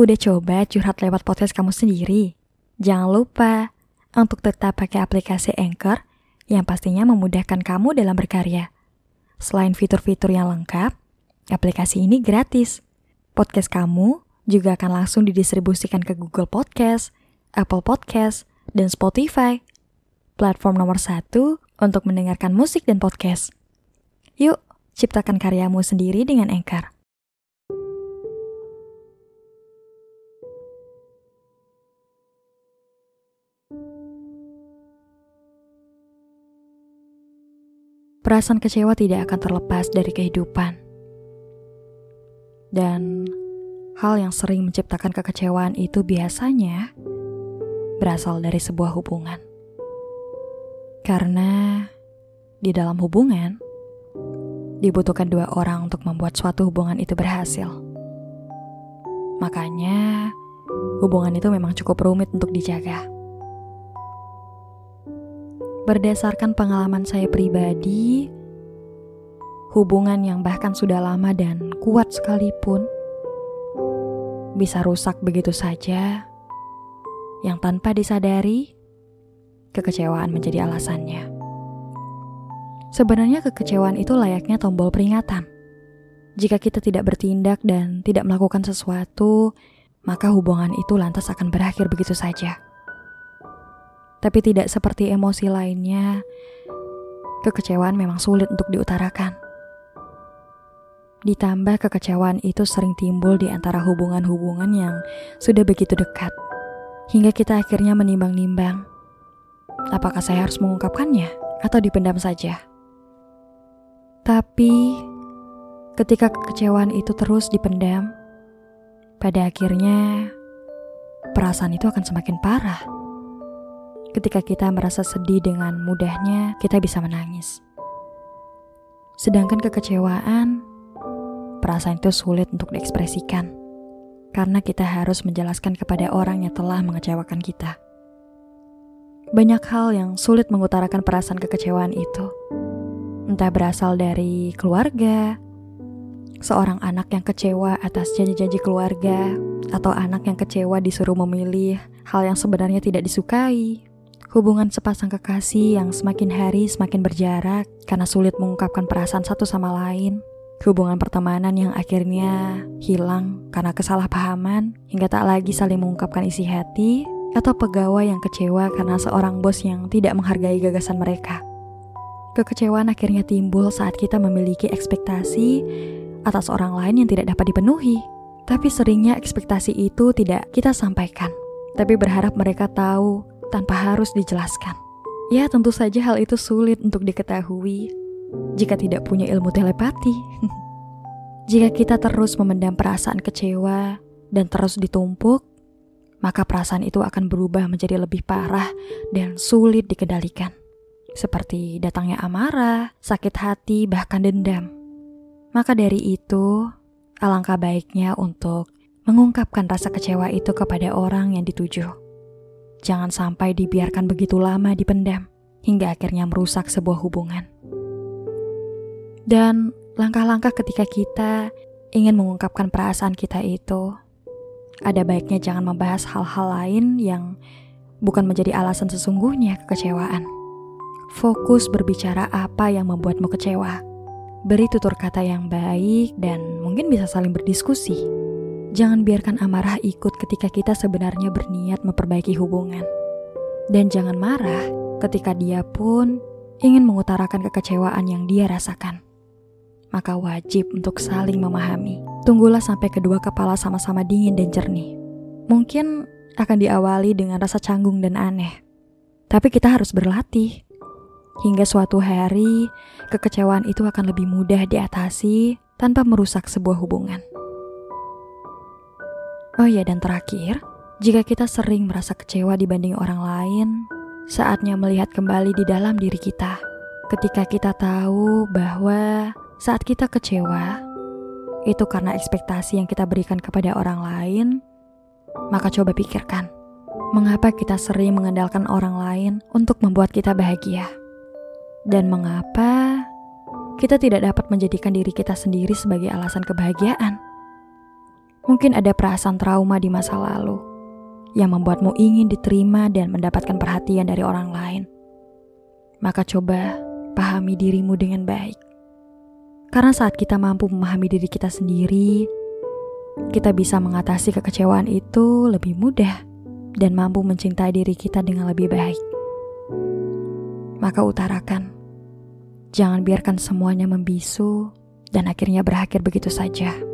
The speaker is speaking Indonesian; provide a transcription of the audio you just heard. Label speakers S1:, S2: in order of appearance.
S1: Udah coba curhat lewat podcast kamu sendiri? Jangan lupa untuk tetap pakai aplikasi Anchor yang pastinya memudahkan kamu dalam berkarya. Selain fitur-fitur yang lengkap, aplikasi ini gratis. Podcast kamu juga akan langsung didistribusikan ke Google Podcast, Apple Podcast, dan Spotify. Platform nomor satu untuk mendengarkan musik dan podcast. Yuk, ciptakan karyamu sendiri dengan Anchor. Perasaan kecewa tidak akan terlepas dari kehidupan. Dan hal yang sering menciptakan kekecewaan itu biasanya berasal dari sebuah hubungan. Karena di dalam hubungan dibutuhkan dua orang untuk membuat suatu hubungan itu berhasil. Makanya hubungan itu memang cukup rumit untuk dijaga. Berdasarkan pengalaman saya pribadi, hubungan yang bahkan sudah lama dan kuat sekalipun bisa rusak begitu saja, yang tanpa disadari kekecewaan menjadi alasannya. Sebenarnya kekecewaan itu layaknya tombol peringatan. Jika kita tidak bertindak dan tidak melakukan sesuatu, maka hubungan itu lantas akan berakhir begitu saja tapi tidak seperti emosi lainnya. Kekecewaan memang sulit untuk diutarakan. Ditambah kekecewaan itu sering timbul di antara hubungan-hubungan yang sudah begitu dekat, hingga kita akhirnya menimbang-nimbang. Apakah saya harus mengungkapkannya atau dipendam saja? Tapi ketika kekecewaan itu terus dipendam, pada akhirnya perasaan itu akan semakin parah. Ketika kita merasa sedih dengan mudahnya, kita bisa menangis. Sedangkan kekecewaan, perasaan itu sulit untuk diekspresikan. Karena kita harus menjelaskan kepada orang yang telah mengecewakan kita. Banyak hal yang sulit mengutarakan perasaan kekecewaan itu. Entah berasal dari keluarga, seorang anak yang kecewa atas janji-janji keluarga, atau anak yang kecewa disuruh memilih hal yang sebenarnya tidak disukai, Hubungan sepasang kekasih yang semakin hari semakin berjarak karena sulit mengungkapkan perasaan satu sama lain. Hubungan pertemanan yang akhirnya hilang karena kesalahpahaman hingga tak lagi saling mengungkapkan isi hati atau pegawai yang kecewa karena seorang bos yang tidak menghargai gagasan mereka. Kekecewaan akhirnya timbul saat kita memiliki ekspektasi atas orang lain yang tidak dapat dipenuhi. Tapi seringnya ekspektasi itu tidak kita sampaikan. Tapi berharap mereka tahu tanpa harus dijelaskan. Ya, tentu saja hal itu sulit untuk diketahui jika tidak punya ilmu telepati. jika kita terus memendam perasaan kecewa dan terus ditumpuk, maka perasaan itu akan berubah menjadi lebih parah dan sulit dikendalikan. Seperti datangnya amarah, sakit hati, bahkan dendam. Maka dari itu, alangkah baiknya untuk mengungkapkan rasa kecewa itu kepada orang yang dituju. Jangan sampai dibiarkan begitu lama dipendam hingga akhirnya merusak sebuah hubungan. Dan langkah-langkah ketika kita ingin mengungkapkan perasaan kita itu, ada baiknya jangan membahas hal-hal lain yang bukan menjadi alasan sesungguhnya kekecewaan. Fokus berbicara apa yang membuatmu kecewa. Beri tutur kata yang baik dan mungkin bisa saling berdiskusi Jangan biarkan amarah ikut ketika kita sebenarnya berniat memperbaiki hubungan. Dan jangan marah ketika dia pun ingin mengutarakan kekecewaan yang dia rasakan. Maka wajib untuk saling memahami. Tunggulah sampai kedua kepala sama-sama dingin dan jernih. Mungkin akan diawali dengan rasa canggung dan aneh. Tapi kita harus berlatih. Hingga suatu hari, kekecewaan itu akan lebih mudah diatasi tanpa merusak sebuah hubungan. Oh iya, dan terakhir, jika kita sering merasa kecewa dibanding orang lain, saatnya melihat kembali di dalam diri kita. Ketika kita tahu bahwa saat kita kecewa, itu karena ekspektasi yang kita berikan kepada orang lain, maka coba pikirkan, mengapa kita sering mengandalkan orang lain untuk membuat kita bahagia? Dan mengapa kita tidak dapat menjadikan diri kita sendiri sebagai alasan kebahagiaan? Mungkin ada perasaan trauma di masa lalu yang membuatmu ingin diterima dan mendapatkan perhatian dari orang lain. Maka coba pahami dirimu dengan baik. Karena saat kita mampu memahami diri kita sendiri, kita bisa mengatasi kekecewaan itu lebih mudah dan mampu mencintai diri kita dengan lebih baik. Maka utarakan, jangan biarkan semuanya membisu dan akhirnya berakhir begitu saja.